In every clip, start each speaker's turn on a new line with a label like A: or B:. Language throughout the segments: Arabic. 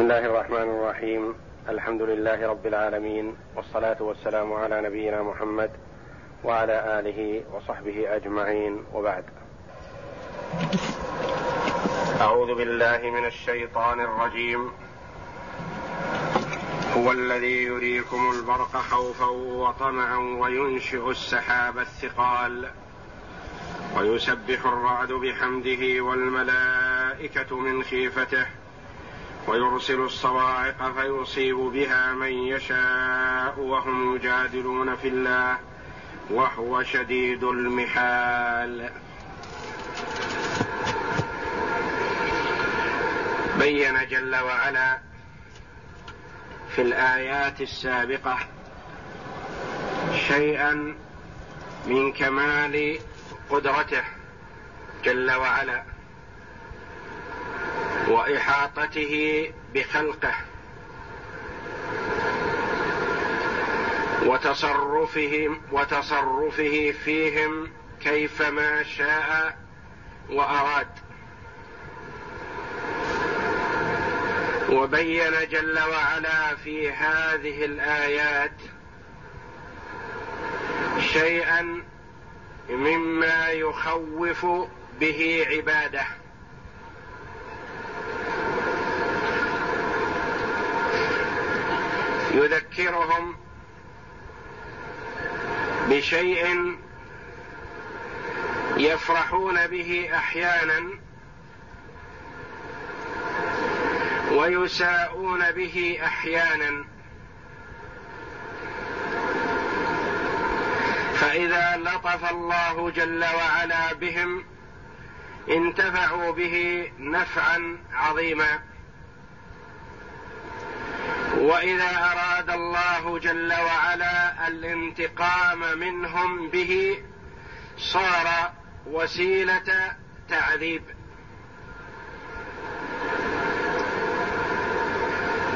A: بسم الله الرحمن الرحيم الحمد لله رب العالمين والصلاه والسلام على نبينا محمد وعلى اله وصحبه اجمعين وبعد اعوذ بالله من الشيطان الرجيم هو الذي يريكم البرق خوفا وطمعا وينشئ السحاب الثقال ويسبح الرعد بحمده والملائكه من خيفته ويرسل الصواعق فيصيب بها من يشاء وهم يجادلون في الله وهو شديد المحال. بين جل وعلا في الآيات السابقة شيئا من كمال قدرته جل وعلا. وإحاطته بخلقه وتصرفهم وتصرفه فيهم كيفما شاء وأراد. وبين جل وعلا في هذه الآيات شيئا مما يخوف به عباده. يذكرهم بشيء يفرحون به أحيانا ويساءون به أحيانا. فإذا لطف الله جل وعلا بهم انتفعوا به نفعا عظيما. وإذا أراد الله جل وعلا الانتقام منهم به صار وسيلة تعذيب.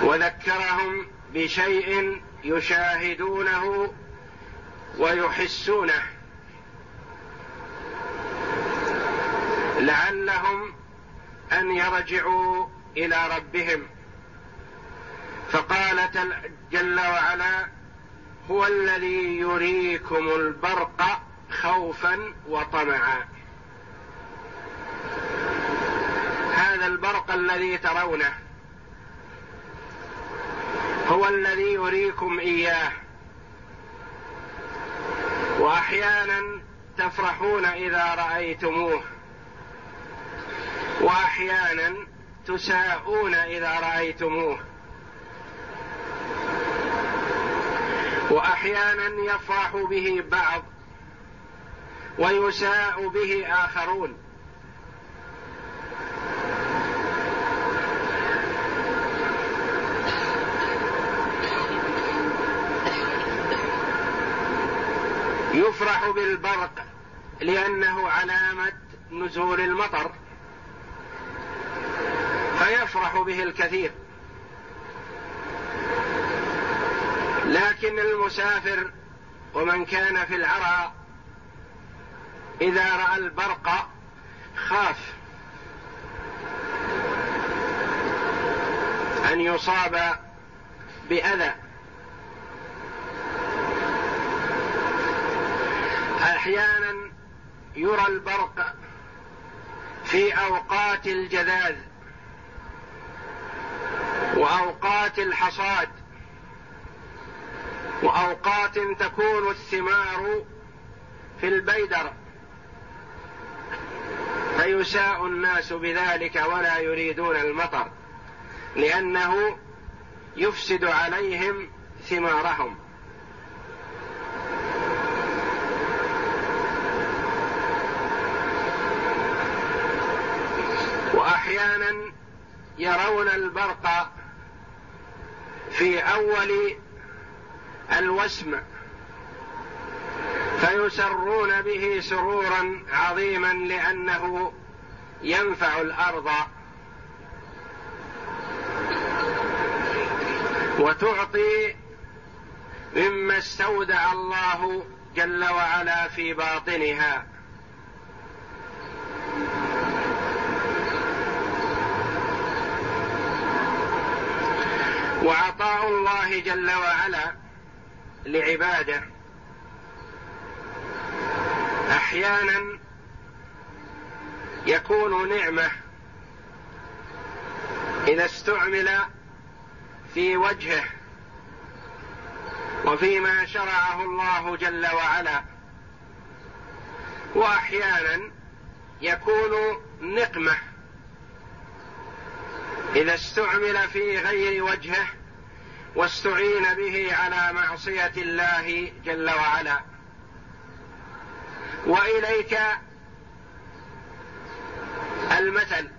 A: وذكرهم بشيء يشاهدونه ويحسونه. لعلهم أن يرجعوا إلى ربهم. فقال جل وعلا هو الذي يريكم البرق خوفا وطمعا. هذا البرق الذي ترونه هو الذي يريكم إياه. واحيانا تفرحون إذا رأيتموه. واحيانا تساءون إذا رأيتموه. وأحيانا يفرح به بعض ويساء به آخرون. يفرح بالبرق لأنه علامة نزول المطر فيفرح به الكثير. لكن المسافر ومن كان في العرى إذا رأى البرق خاف أن يصاب بأذى. أحيانا يرى البرق في أوقات الجذاذ وأوقات الحصاد. وأوقات تكون الثمار في البيدر. فيساء الناس بذلك ولا يريدون المطر لأنه يفسد عليهم ثمارهم. واحيانا يرون البرق في أول الوسم فيسرون به سرورا عظيما لأنه ينفع الأرض وتعطي مما استودع الله جل وعلا في باطنها. وعطاء الله جل وعلا لعبادة. أحيانا يكون نعمة إذا استعمل في وجهه وفيما شرعه الله جل وعلا. وأحيانا يكون نقمة إذا استعمل في غير وجهه واستعين به على معصية الله جل وعلا. وإليك المثل.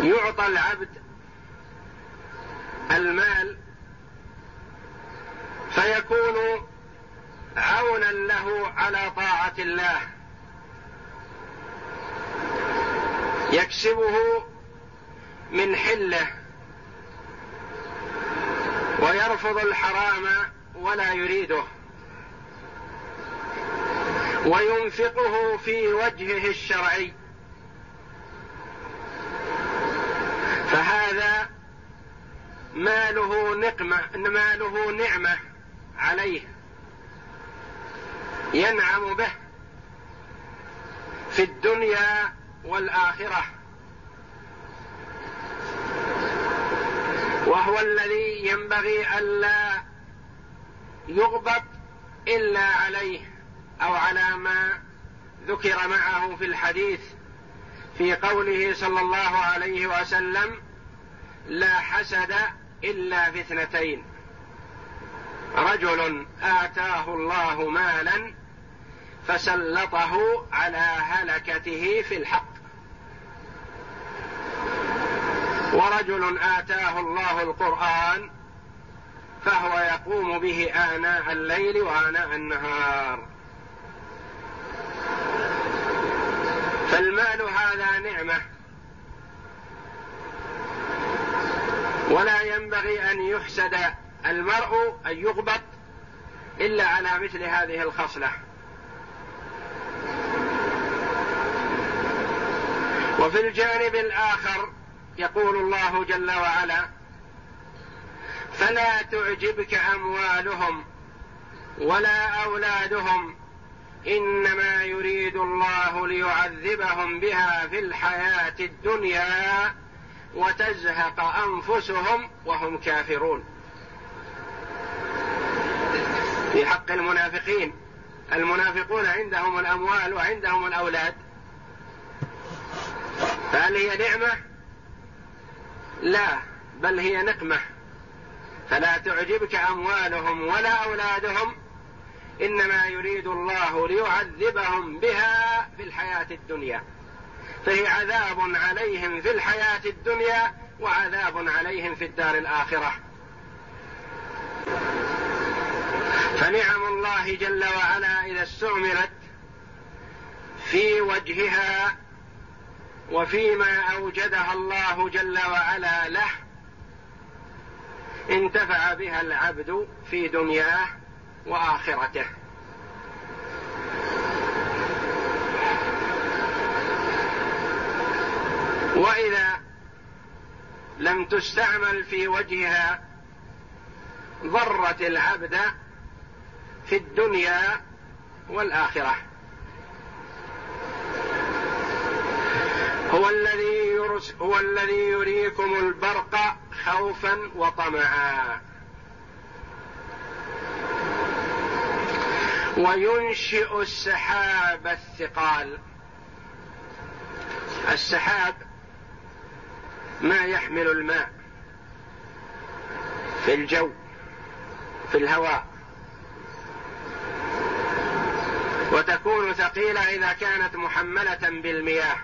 A: يعطى العبد المال فيكون عونا له على طاعة الله. يكسبه من حله ويرفض الحرام ولا يريده. وينفقه في وجهه الشرعي. فهذا ماله نقمة ماله نعمة عليه. ينعم به في الدنيا والآخرة. وهو الذي ينبغي ألا يغبط إلا عليه أو على ما ذكر معه في الحديث في قوله صلى الله عليه وسلم لا حسد إلا في اثنتين رجل آتاه الله مالا فسلطه على هلكته في الحق. ورجل آتاه الله القرآن فهو يقوم به آناء الليل وآناء النهار. فالمال هذا نعمة. ولا ينبغي أن يحسد المرء أن يغبط إلا على مثل هذه الخصلة. وفي الجانب الآخر يقول الله جل وعلا فلا تعجبك أموالهم ولا أولادهم إنما يريد الله ليعذبهم بها في الحياة الدنيا وتزهق أنفسهم وهم كافرون. في حق المنافقين المنافقون عندهم الأموال وعندهم الأولاد. فهل هي نعمة؟ لا بل هي نقمة. فلا تعجبك أموالهم ولا أولادهم إنما يريد الله ليعذبهم بها في الحياة الدنيا. فهي عذاب عليهم في الحياة الدنيا وعذاب عليهم في الدار الآخرة. فنعم الله جل وعلا إذا استعملت في وجهها وفيما أوجدها الله جل وعلا له انتفع بها العبد في دنياه وآخرته. وإذا لم تستعمل في وجهها ضرت العبد في الدنيا والآخرة. هو الذي يرس هو الذي يريكم البرق خوفا وطمعا. وينشئ السحاب الثقال. السحاب ما يحمل الماء في الجو في الهواء. وتكون ثقيلة إذا كانت محملة بالمياه.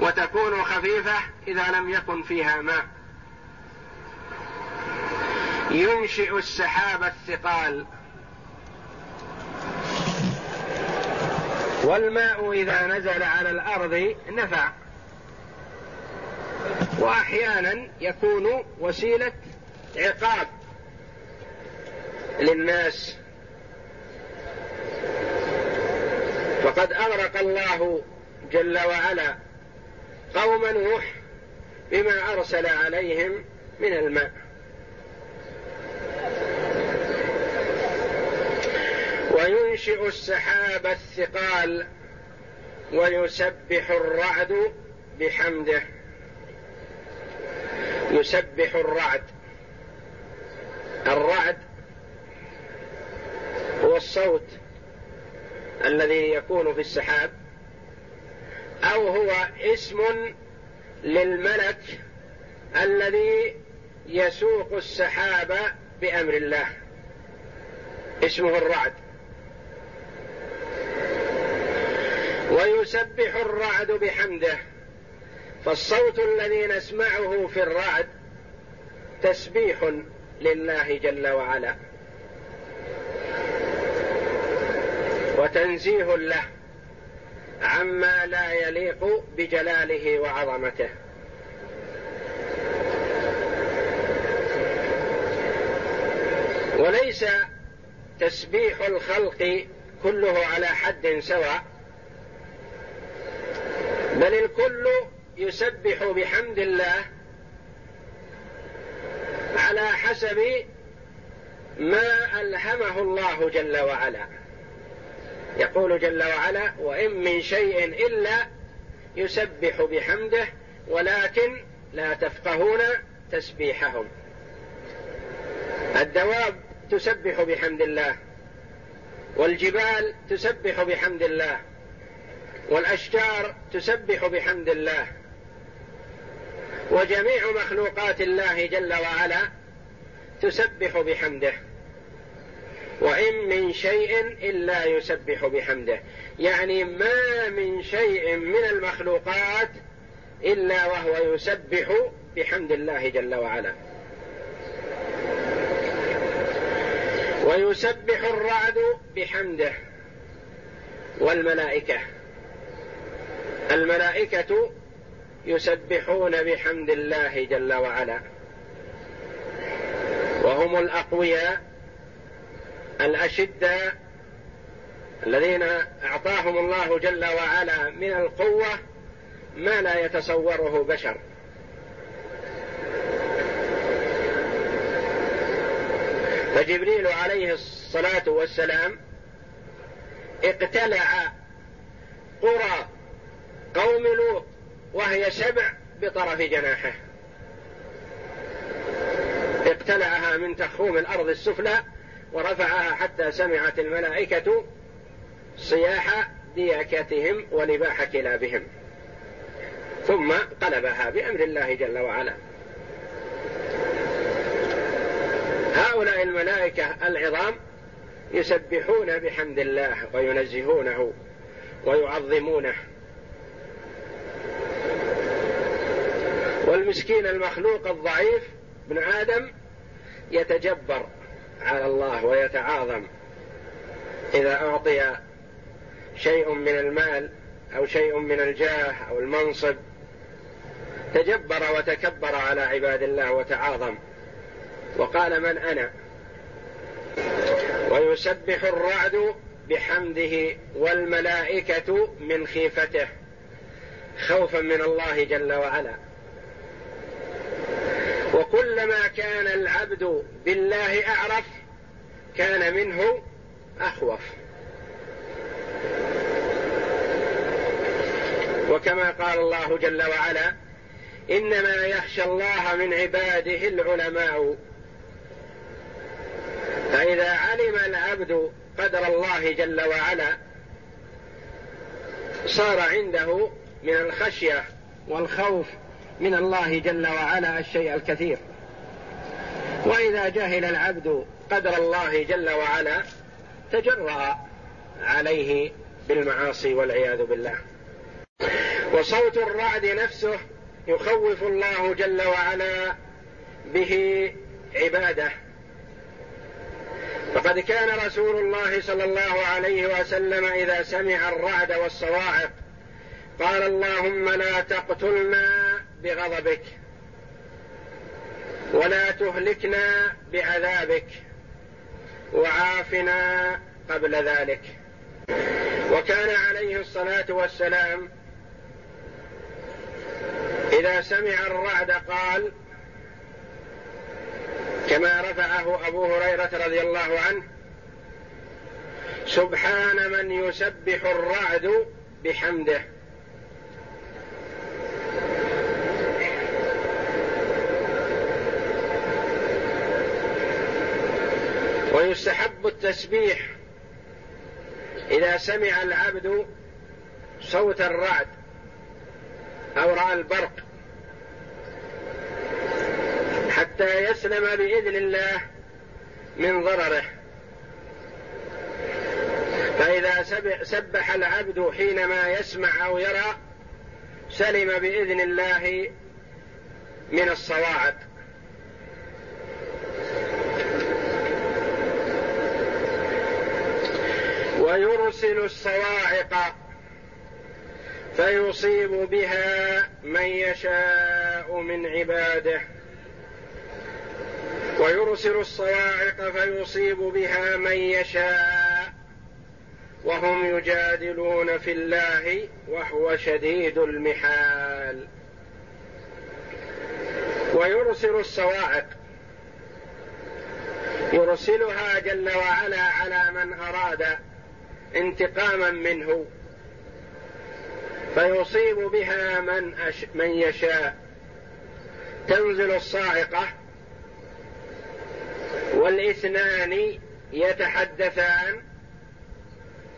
A: وتكون خفيفة إذا لم يكن فيها ماء. ينشئ السحاب الثقال. والماء إذا نزل على الأرض نفع. وأحيانا يكون وسيلة عقاب للناس. فقد أغرق الله جل وعلا قوم نوح بما أرسل عليهم من الماء. وينشئ السحاب الثقال ويسبح الرعد بحمده. يسبح الرعد. الرعد هو الصوت الذي يكون في السحاب. أو هو اسم للملك الذي يسوق السحاب بأمر الله. اسمه الرعد. ويسبح الرعد بحمده. فالصوت الذي نسمعه في الرعد تسبيح لله جل وعلا. وتنزيه له. عما لا يليق بجلاله وعظمته. وليس تسبيح الخلق كله على حد سواء بل الكل يسبح بحمد الله على حسب ما ألهمه الله جل وعلا. يقول جل وعلا وإن من شيء إلا يسبح بحمده ولكن لا تفقهون تسبيحهم. الدواب تسبح بحمد الله والجبال تسبح بحمد الله والأشجار تسبح بحمد الله وجميع مخلوقات الله جل وعلا تسبح بحمده. وإن من شيء إلا يسبح بحمده. يعني ما من شيء من المخلوقات إلا وهو يسبح بحمد الله جل وعلا. ويسبح الرعد بحمده. والملائكة. الملائكة يسبحون بحمد الله جل وعلا. وهم الأقوياء. الاشداء الذين أعطاهم الله جل وعلا من القوة ما لا يتصوره بشر. فجبريل عليه الصلاة والسلام اقتلع قرى قوم لوط وهي سبع بطرف جناحه. اقتلعها من تخوم الأرض السفلى ورفعها حتى سمعت الملائكة صياح دياكتهم ونباح كلابهم. ثم قلبها بأمر الله جل وعلا. هؤلاء الملائكة العظام يسبحون بحمد الله وينزهونه ويعظمونه. والمسكين المخلوق الضعيف ابن آدم يتجبر على الله ويتعاظم. إذا أعطي شيء من المال أو شيء من الجاه أو المنصب تجبر وتكبر على عباد الله وتعاظم. وقال من أنا؟ ويسبح الرعد بحمده والملائكة من خيفته خوفا من الله جل وعلا. وكلما كان العبد بالله أعرف كان منه أخوف. وكما قال الله جل وعلا إنما يخشى الله من عباده العلماء. فإذا علم العبد قدر الله جل وعلا صار عنده من الخشية والخوف من الله جل وعلا الشيء الكثير. وإذا جهل العبد قدر الله جل وعلا تجرأ عليه بالمعاصي والعياذ بالله. وصوت الرعد نفسه يخوف الله جل وعلا به عباده. فقد كان رسول الله صلى الله عليه وسلم إذا سمع الرعد والصواعق قال اللهم لا تقتلنا بغضبك ولا تهلكنا بعذابك وعافنا قبل ذلك. وكان عليه الصلاة والسلام إذا سمع الرعد قال كما رفعه أبو هريرة رضي الله عنه سبحان من يسبح الرعد بحمده. ويستحب التسبيح إذا سمع العبد صوت الرعد أو رأى البرق حتى يسلم بإذن الله من ضرره. فإذا سبح العبد حينما يسمع أو يرى سلم بإذن الله من الصواعق. ويرسل الصواعق فيصيب بها من يشاء من عباده. ويرسل الصواعق فيصيب بها من يشاء وهم يجادلون في الله وهو شديد المحال. ويرسل الصواعق يرسلها جل وعلا على من أراد انتقاما منه فيصيب بها من أش من يشاء. تنزل الصاعقة والإثنان يتحدثان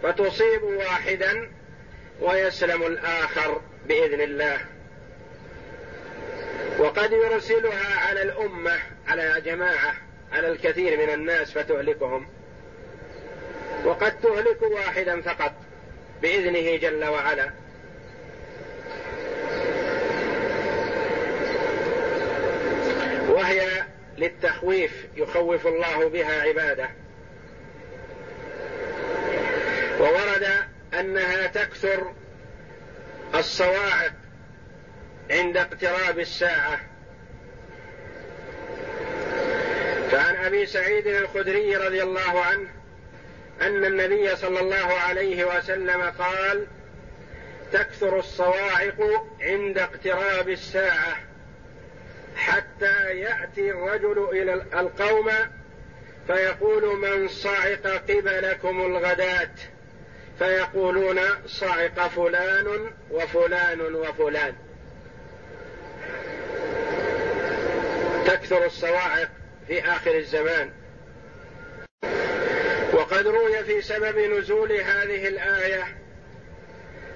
A: فتصيب واحدا ويسلم الآخر بإذن الله. وقد يرسلها على الأمة على جماعة على الكثير من الناس فتهلكهم. وقد تهلك واحدا فقط بإذنه جل وعلا. وهي للتخويف يخوف الله بها عباده. وورد أنها تكثر الصواعق عند اقتراب الساعة. فعن أبي سعيد الخدري رضي الله عنه أن النبي صلى الله عليه وسلم قال تكثر الصواعق عند اقتراب الساعة حتى يأتي الرجل إلى القوم فيقول من صعق قبلكم الغداة؟ فيقولون صعق فلان وفلان وفلان. تكثر الصواعق في آخر الزمان. وقد روي في سبب نزول هذه الآية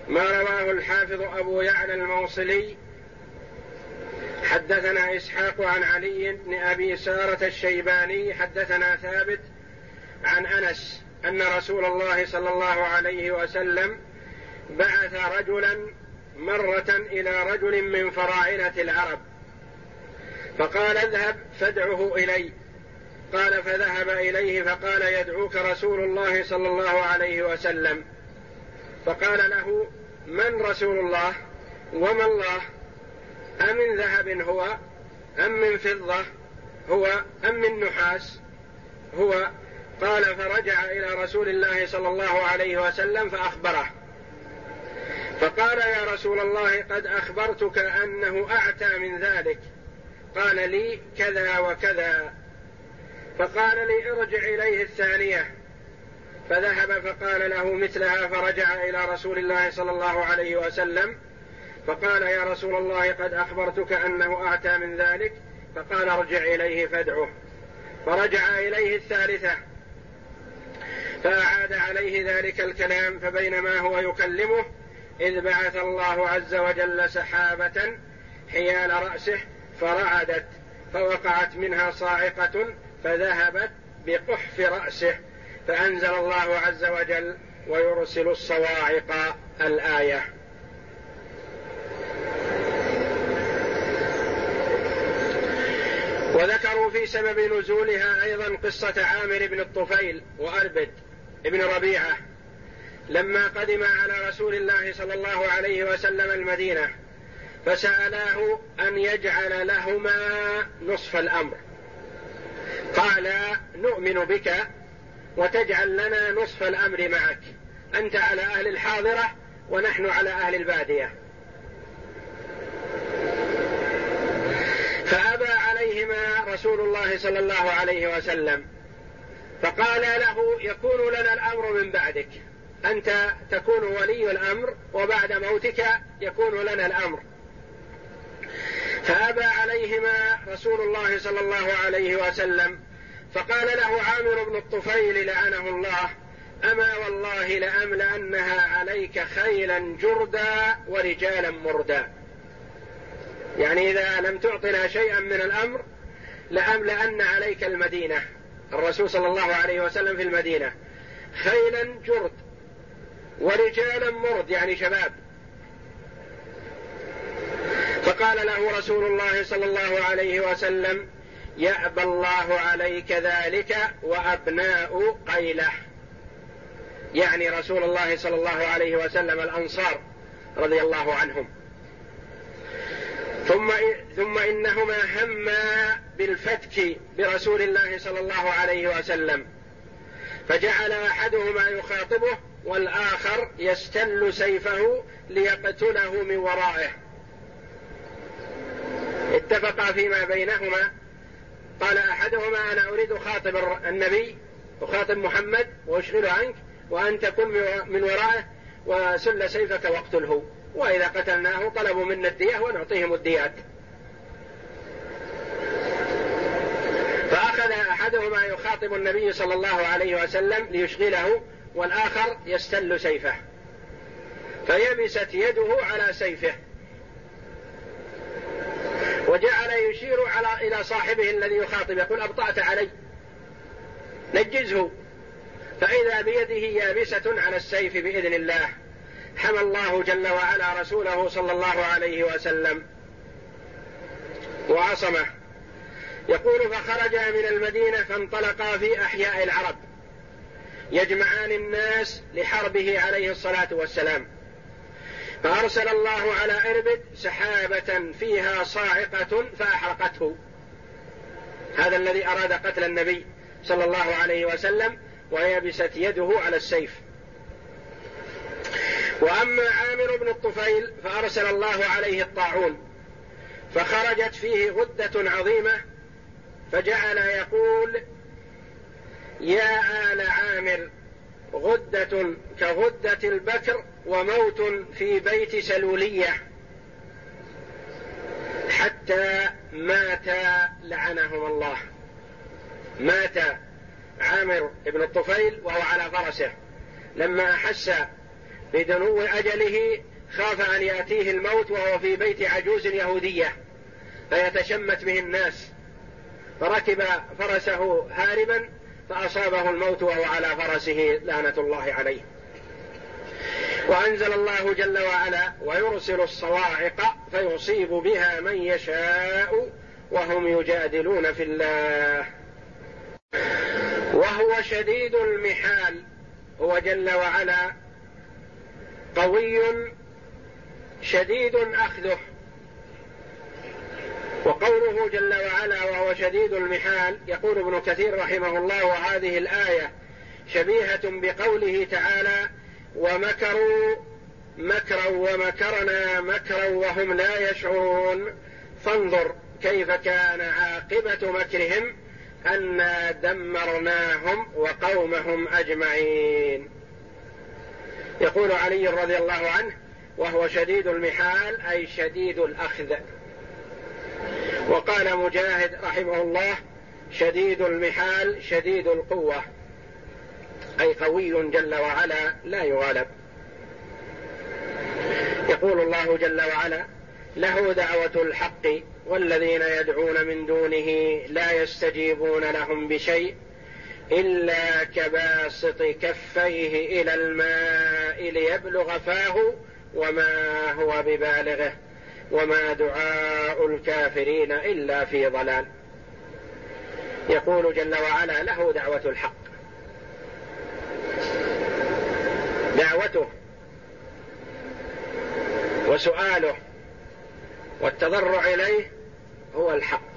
A: ما رواه الحافظ أبو يعلى الموصلي. حدثنا إسحاق عن علي بن أبي سارة الشيباني حدثنا ثابت عن أنس أن رسول الله صلى الله عليه وسلم بعث رجلا مرة إلى رجل من فراعنه العرب فقال اذهب فادعه إلي. قال فذهب إليه فقال يدعوك رسول الله صلى الله عليه وسلم. فقال له من رسول الله وما الله؟ أمن ذهب هو أم من فضة هو أم من نحاس هو؟ قال فرجع إلى رسول الله صلى الله عليه وسلم فأخبره. فقال يا رسول الله قد أخبرتك أنه أعتى من ذلك. قال لي كذا وكذا. فقال لي ارجع إليه الثانية. فذهب فقال له مثلها فرجع إلى رسول الله صلى الله عليه وسلم. فقال يا رسول الله قد أخبرتك أنه أعتى من ذلك. فقال ارجع إليه فادعه. فرجع إليه الثالثة. فأعاد عليه ذلك الكلام فبينما هو يكلمه إذ بعث الله عز وجل سحابة حيال رأسه فرعدت فوقعت منها صاعقة فذهبت بقحف رأسه فأنزل الله عز وجل ويرسل الصواعق الآية. وذكروا في سبب نزولها أيضا قصة عامر بن الطفيل وأربد بن ربيعة لما قدم على رسول الله صلى الله عليه وسلم المدينة فسألاه أن يجعل لهما نصف الأمر. قال نؤمن بك وتجعل لنا نصف الأمر معك. أنت على أهل الحاضرة ونحن على أهل البادية. فأبى عليهما رسول الله صلى الله عليه وسلم. فقال له يكون لنا الأمر من بعدك. أنت تكون ولي الأمر وبعد موتك يكون لنا الأمر. فابى عليهما رسول الله صلى الله عليه وسلم فقال له عامر بن الطفيل لعنه الله أما والله لأملأنها عليك خيلا جردا ورجالا مردا. يعني إذا لم تعطنا شيئا من الأمر لأملأن عليك المدينة الرسول صلى الله عليه وسلم في المدينة خيلا جرد ورجالا مرد يعني شباب. فقال له رسول الله صلى الله عليه وسلم يأبى الله عليك ذلك وأبناء قيلة. يعني رسول الله صلى الله عليه وسلم الأنصار رضي الله عنهم. ثم ثم إنهما هما بالفتك برسول الله صلى الله عليه وسلم. فجعل أحدهما يخاطبه والآخر يستل سيفه ليقتله من ورائه. اتفقا فيما بينهما. قال أحدهما أنا أريد اخاطب النبي اخاطب محمد وأشغله عنك وانت كن من ورائه وسل سيفك واقتله. وإذا قتلناه طلبوا منا الدية ونعطيهم الديات. فأخذ أحدهما يخاطب النبي صلى الله عليه وسلم ليشغله والآخر يستل سيفه. فيبست يده على سيفه. وجعل يشير على إلى صاحبه الذي يخاطب يقول أبطأت علي. نجزه. فإذا بيده يابسة على السيف بإذن الله حمى الله جل وعلا رسوله صلى الله عليه وسلم وعصمه. يقول فخرج من المدينة فانطلقا في أحياء العرب يجمعان الناس لحربه عليه الصلاة والسلام. فأرسل الله على إربد سحابة فيها صاعقة فأحرقته. هذا الذي أراد قتل النبي صلى الله عليه وسلم ويبست يده على السيف. وأما عامر بن الطفيل فأرسل الله عليه الطاعون فخرجت فيه غدة عظيمة فجعل يقول يا آل عامر غدة كغدة البكر وموت في بيت سلولية. حتى مات لعنهم الله. مات عامر بن الطفيل وهو على فرسه. لما أحس بدنو أجله خاف أن يأتيه الموت وهو في بيت عجوز يهودية. فيتشمت به الناس. فركب فرسه هاربا فأصابه الموت وهو على فرسه لعنة الله عليه. وأنزل الله جل وعلا ويرسل الصواعق فيصيب بها من يشاء وهم يجادلون في الله. وهو شديد المحال. هو جل وعلا قوي شديد أخذه. وقوله جل وعلا وهو شديد المحال يقول ابن كثير رحمه الله وهذه الآية شبيهة بقوله تعالى ومكروا مكرا ومكرنا مكرا وهم لا يشعرون فانظر كيف كان عاقبة مكرهم أنا دمرناهم وقومهم أجمعين. يقول علي رضي الله عنه وهو شديد المحال أي شديد الأخذ وقال مجاهد رحمه الله شديد المحال شديد القوة أي قوي جل وعلا لا يغالب. يقول الله جل وعلا له دعوة الحق والذين يدعون من دونه لا يستجيبون لهم بشيء إلا كباسط كفيه إلى الماء ليبلغ فاه وما هو ببالغه. وما دعاء الكافرين إلا في ضلال. يقول جل وعلا له دعوة الحق. دعوته وسؤاله والتضرع إليه هو الحق.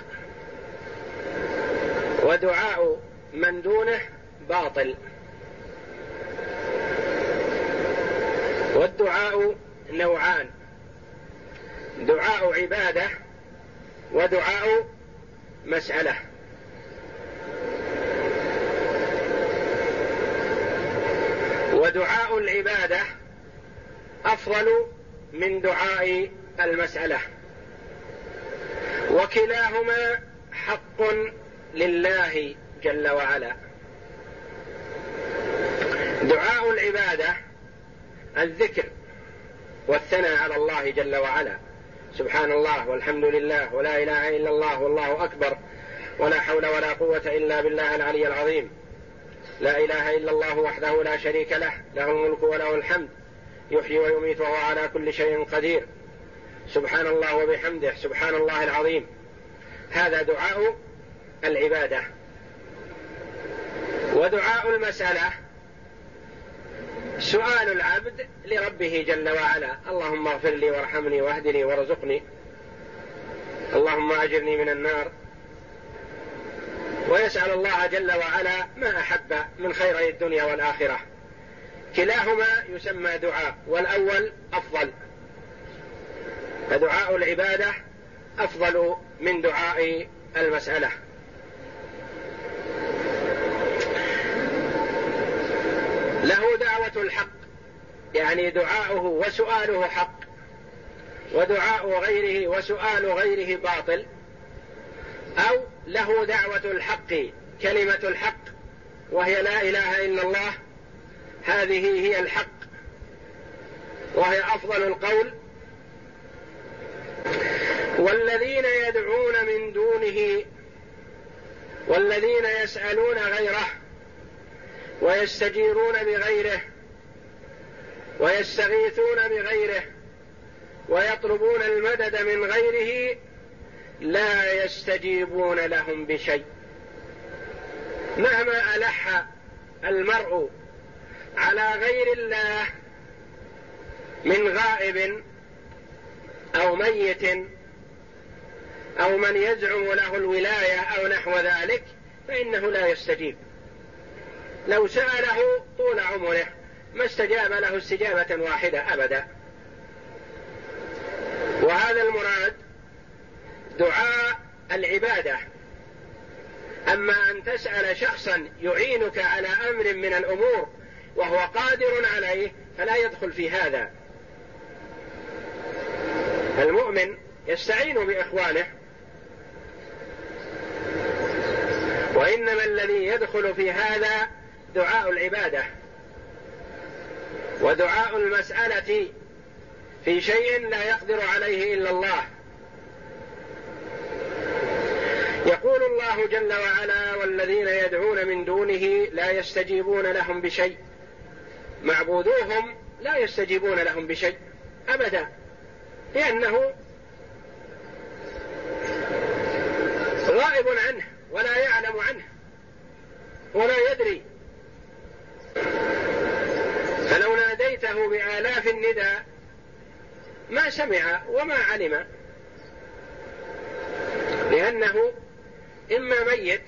A: ودعاء من دونه باطل. والدعاء نوعان. دعاء عبادة ودعاء مسألة. ودعاء العبادة أفضل من دعاء المسألة. وكلاهما حق لله جل وعلا. دعاء العبادة الذكر والثناء على الله جل وعلا. سبحان الله والحمد لله ولا إله إلا الله والله أكبر ولا حول ولا قوة إلا بالله العلي العظيم. لا إله إلا الله وحده لا شريك له له الملك وله الحمد يحيي ويميت وهو على كل شيء قدير. سبحان الله وبحمده سبحان الله العظيم. هذا دعاء العبادة. ودعاء المسألة سؤال العبد لربه جل وعلا. اللهم اغفر لي وارحمني واهدني وارزقني. اللهم أجرني من النار. ويسأل الله جل وعلا ما أحب من خيري الدنيا والآخرة. كلاهما يسمى دعاء والأول أفضل. فدعاء العبادة أفضل من دعاء المسألة. له دعوة الحق يعني دعاؤه وسؤاله حق ودعاء غيره وسؤال غيره باطل أو له دعوة الحق كلمة الحق وهي لا إله إلا الله هذه هي الحق وهي أفضل القول. والذين يدعون من دونه والذين يسألون غيره ويستجيرون بغيره ويستغيثون بغيره ويطلبون المدد من غيره لا يستجيبون لهم بشيء. مهما ألح المرء على غير الله من غائب أو ميت أو من يزعم له الولاية أو نحو ذلك فإنه لا يستجيب. لو سأله طول عمره ما استجاب له استجابة واحدة أبدا. وهذا المراد دعاء العبادة. أما أن تسأل شخصا يعينك على أمر من الأمور وهو قادر عليه فلا يدخل في هذا. المؤمن يستعين بإخوانه. وإنما الذي يدخل في هذا دعاء العبادة ودعاء المسألة في شيء لا يقدر عليه إلا الله. يقول الله جل وعلا والذين يدعون من دونه لا يستجيبون لهم بشيء. معبودوهم لا يستجيبون لهم بشيء أبدا. لأنه غائب عنه ولا يعلم عنه ولا يدري فلو ناديته بآلاف النداء ما سمع وما علم. لأنه إما ميت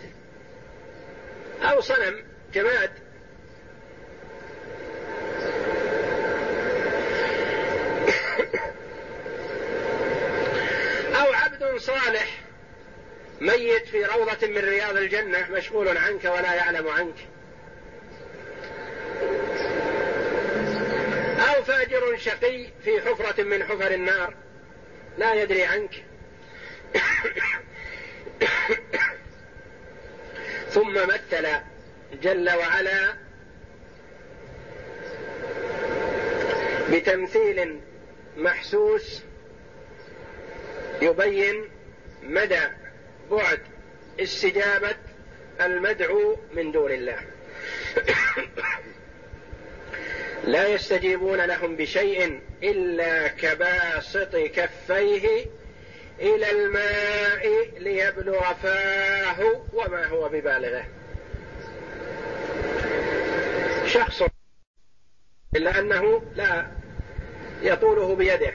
A: أو صنم جماد. أو عبد صالح ميت في روضة من رياض الجنة مشغول عنك ولا يعلم عنك. فاجر شقي في حفرة من حفر النار. لا يدري عنك. ثم مثل جل وعلا بتمثيل محسوس يبين مدى بعد استجابة المدعو من دون الله. لا يستجيبون لهم بشيء إلا كباسط كفيه إلى الماء ليبلغ فاه وما هو ببالغه. شخص إلا أنه لا يطوله بيده.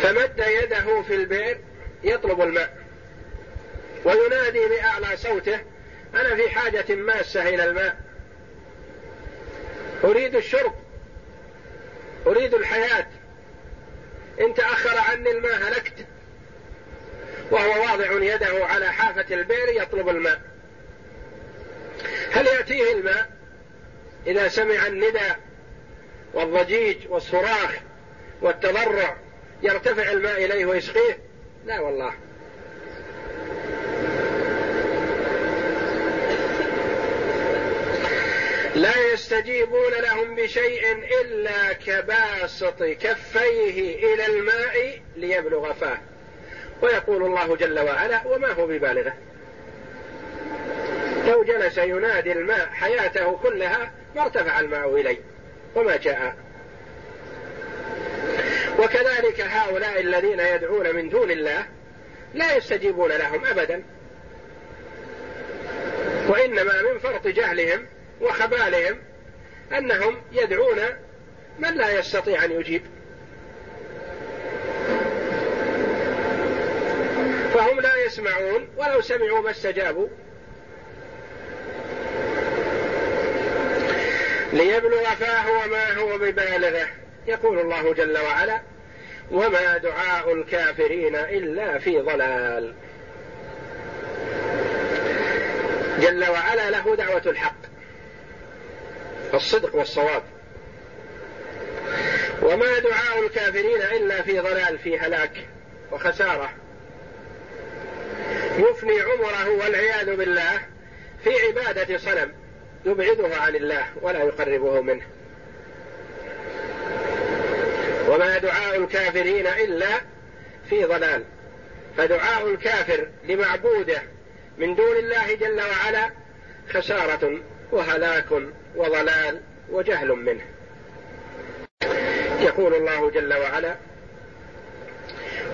A: فمد يده في البئر يطلب الماء. وينادي بأعلى صوته أنا في حاجة ماسة إلى الماء. أريد الشرب. أريد الحياة. إن تأخر عني الماء هلكت. وهو واضع يده على حافة البئر يطلب الماء. هل يأتيه الماء إذا سمع النداء والضجيج والصراخ والتضرع يرتفع الماء إليه ويسقيه؟ لا والله. لا يستجيبون لهم بشيء إلا كباسط كفيه إلى الماء ليبلغ فاه. ويقول الله جل وعلا وما هو ببالغه. لو جلس ينادي الماء حياته كلها ما ارتفع الماء إليه وما جاء. وكذلك هؤلاء الذين يدعون من دون الله لا يستجيبون لهم أبدا. وإنما من فرط جهلهم وخبالهم أنهم يدعون من لا يستطيع أن يجيب. فهم لا يسمعون ولو سمعوا ما استجابوا. ليبلغ فاه وما هو ببالغه يقول الله جل وعلا وما دعاء الكافرين إلا في ضلال. جل وعلا له دعوة الحق. الصدق والصواب. وما دعاء الكافرين إلا في ضلال في هلاك وخسارة. يفني عمره والعياذ بالله في عبادة صنم يبعده عن الله ولا يقربه منه. وما دعاء الكافرين إلا في ضلال. فدعاء الكافر لمعبوده من دون الله جل وعلا خسارة وهلاك وضلال وجهل منه. يقول الله جل وعلا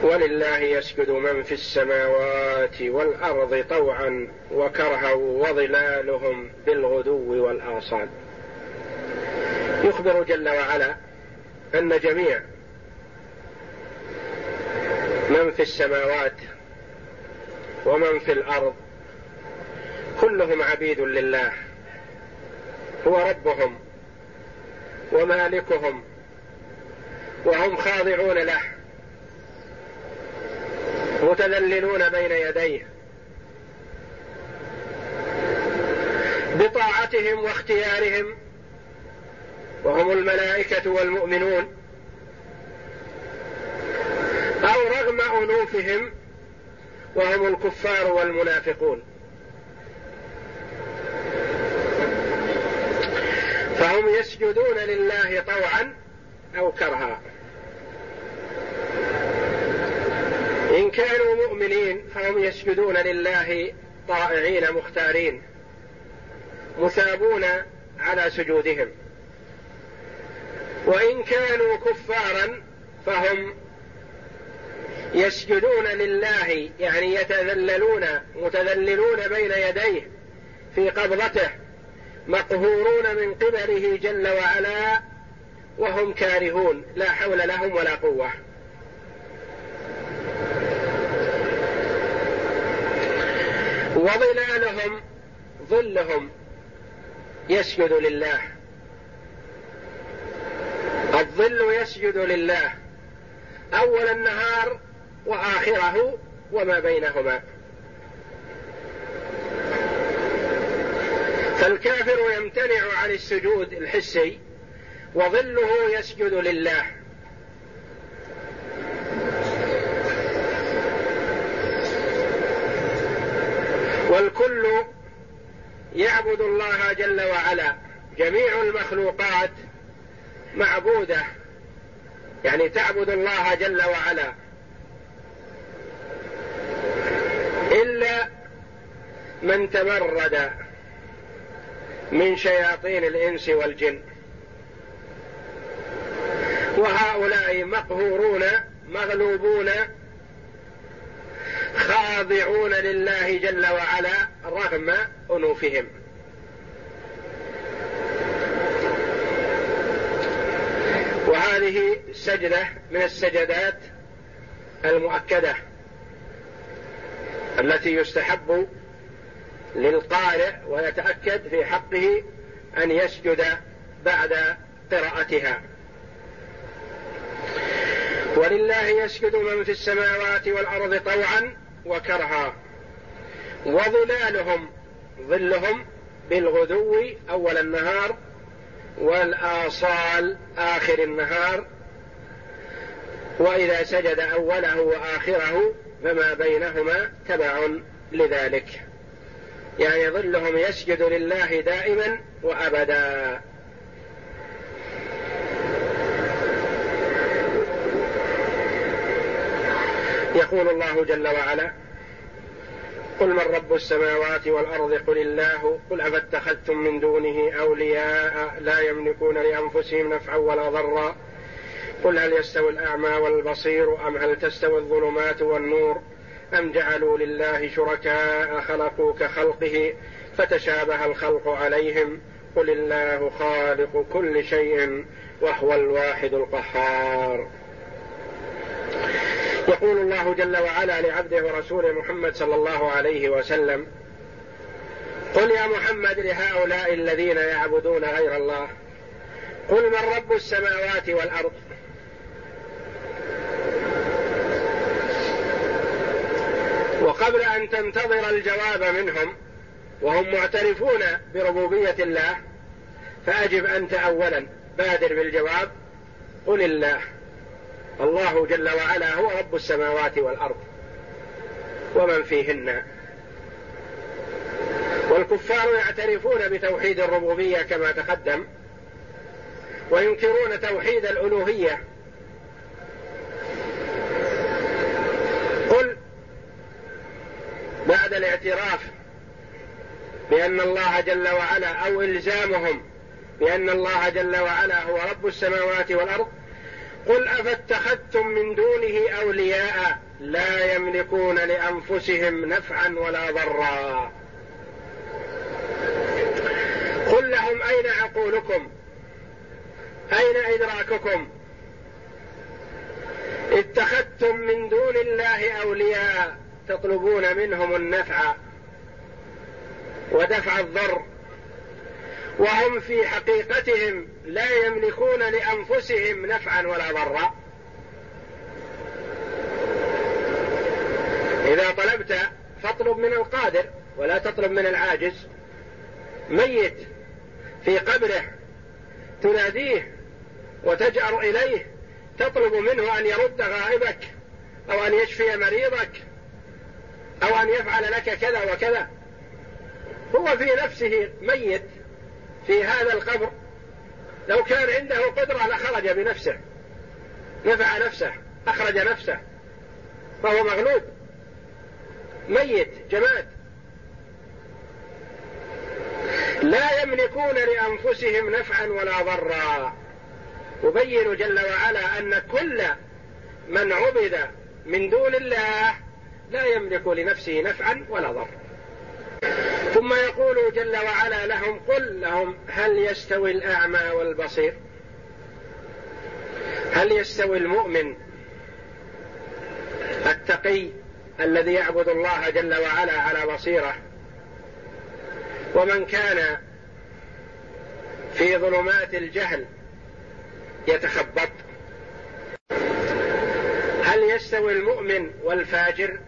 A: ولله يسجد من في السماوات والأرض طوعا وكرها وظلالهم بالغدو والآصال. يخبر جل وعلا أن جميع من في السماوات ومن في الأرض كلهم عبيد لله. هو ربهم ومالكهم وهم خاضعون له متذللون بين يديه بطاعتهم واختيارهم وهم الملائكة والمؤمنون أو رغم أنوفهم وهم الكفار والمنافقون فهم يسجدون لله طوعا أو كرها. إن كانوا مؤمنين فهم يسجدون لله طائعين مختارين مثابون على سجودهم. وإن كانوا كفارا فهم يسجدون لله يعني يتذللون متذللون بين يديه في قبضته مقهورون من قبله جل وعلا وهم كارهون. لا حول لهم ولا قوة. وظلالهم ظلهم يسجد لله. الظل يسجد لله. أول النهار وآخره وما بينهما. فالكافر يمتنع عن السجود الحسي وظله يسجد لله. والكل يعبد الله جل وعلا. جميع المخلوقات معبودة. يعني تعبد الله جل وعلا. إلا من تمرد من شياطين الإنس والجن. وهؤلاء مقهورون مغلوبون خاضعون لله جل وعلا رغم أنوفهم. وهذه سجدة من السجدات المؤكدة التي يستحب للقارئ ويتأكد في حقه أن يسجد بعد قراءتها. ولله يسجد من في السماوات والأرض طوعا وكرها. وظلالهم ظلهم بالغدو أول النهار والآصال آخر النهار. وإذا سجد أوله وآخره فما بينهما تبع لذلك. يعني ظلهم يسجد لله دائما وأبدا. يقول الله جل وعلا قل من رب السماوات والأرض؟ قل الله. قل أفاتخذتم من دونه أولياء لا يملكون لأنفسهم نفعا ولا ضرا. قل هل يستوي الأعمى والبصير أم هل تستوي الظلمات والنور؟ أم جعلوا لله شركاء خلقوا كخلقه فتشابه الخلق عليهم قل الله خالق كل شيء وهو الواحد القهار. يقول الله جل وعلا لعبده ورسوله محمد صلى الله عليه وسلم قل يا محمد لهؤلاء الذين يعبدون غير الله قل من رب السماوات والأرض؟ وقبل أن تنتظر الجواب منهم وهم معترفون بربوبية الله فأجب أنت اولا بادر بالجواب قل الله. الله جل وعلا هو رب السماوات والأرض ومن فيهن. والكفار يعترفون بتوحيد الربوبية كما تقدم وينكرون توحيد الألوهية قل بعد الاعتراف بأن الله جل وعلا أو إلزامهم بأن الله جل وعلا هو رب السماوات والأرض قل أفاتخذتم من دونه أولياء لا يملكون لأنفسهم نفعا ولا ضرا. قل لهم أين عقولكم؟ أين إدراككم؟ اتخذتم من دون الله أولياء تطلبون منهم النفع ودفع الضر وهم في حقيقتهم لا يملكون لأنفسهم نفعا ولا ضرا. إذا طلبت فاطلب من القادر ولا تطلب من العاجز. ميت في قبره تناديه وتجأر إليه تطلب منه أن يرد غائبك أو أن يشفي مريضك. أو أن يفعل لك كذا وكذا. هو في نفسه ميت في هذا القبر. لو كان عنده قدرة لخرج بنفسه. نفع نفسه أخرج نفسه. فهو مغلوب. ميت جماد. لا يملكون لأنفسهم نفعا ولا ضرا. يبين جل وعلا أن كل من عبد من دون الله لا يملك لنفسه نفعا ولا ضرا. ثم يقول جل وعلا لهم قل لهم هل يستوي الأعمى والبصير؟ هل يستوي المؤمن التقي الذي يعبد الله جل وعلا على بصيره؟ ومن كان في ظلمات الجهل يتخبط؟ هل يستوي المؤمن والفاجر؟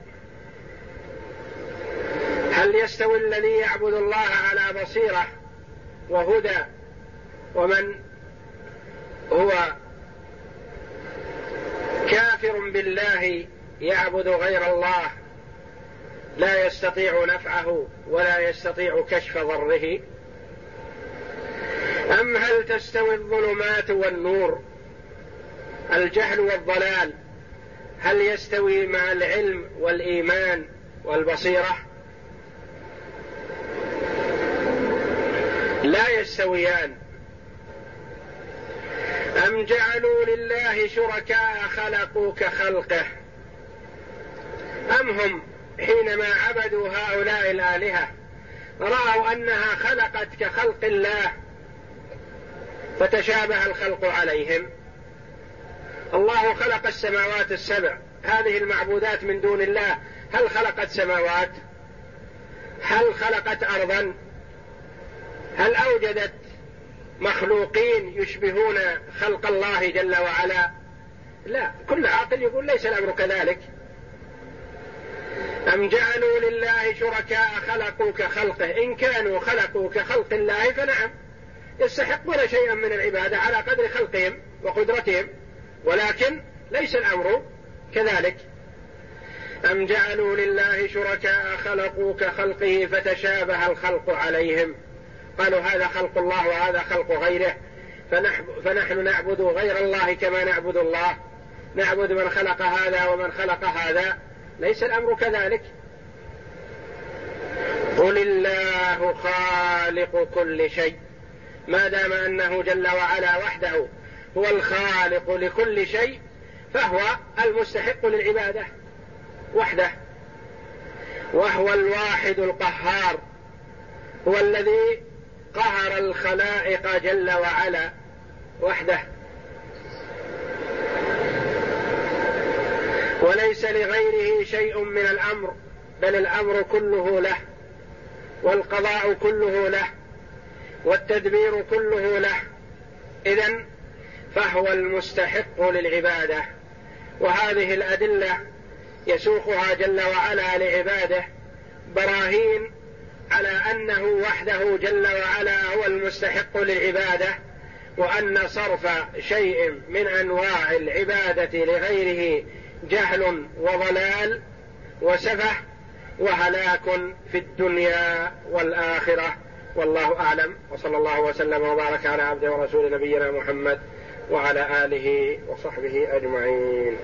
A: هل يستوي الذي يعبد الله على بصيرة وهدى ومن هو كافر بالله يعبد غير الله لا يستطيع نفعه ولا يستطيع كشف ضره؟ أم هل تستوي الظلمات والنور الجهل والضلال؟ هل يستوي مع العلم والإيمان والبصيرة؟ لا يستويان. أم جعلوا لله شركاء خلقوا كخلقه؟ أم هم حينما عبدوا هؤلاء الآلهة رأوا أنها خلقت كخلق الله فتشابه الخلق عليهم؟ الله خلق السماوات السبع. هذه المعبودات من دون الله هل خلقت سماوات؟ هل خلقت أرضا؟ هل أوجدت مخلوقين يشبهون خلق الله جل وعلا؟ لا كل عاقل يقول ليس الأمر كذلك. أم جعلوا لله شركاء خلقوا كخلقه؟ إن كانوا خلقوا كخلق الله فنعم. يستحقون شيئا من العبادة على قدر خلقهم وقدرتهم ولكن ليس الأمر كذلك. أم جعلوا لله شركاء خلقوا كخلقه فتشابه الخلق عليهم؟ قالوا هذا خلق الله وهذا خلق غيره فنحن نعبد غير الله كما نعبد الله. نعبد من خلق هذا ومن خلق هذا. ليس الأمر كذلك. قل الله خالق كل شيء. ما دام أنه جل وعلا وحده هو الخالق لكل شيء فهو المستحق للعبادة وحده. وهو الواحد القهار. هو الذي قهر الخلائق جل وعلا. وحده. وليس لغيره شيء من الأمر بل الأمر كله له والقضاء كله له والتدبير كله له. اذا فهو المستحق للعبادة. وهذه الأدلة يسوقها جل وعلا لعباده براهين على أنه وحده جل وعلا هو المستحق للعبادة وأن صرف شيء من أنواع العبادة لغيره جهل وضلال وسفه وهلاك في الدنيا والآخرة. والله أعلم. وصلى الله وسلم وبارك على عبده ورسول نبينا محمد وعلى آله وصحبه أجمعين.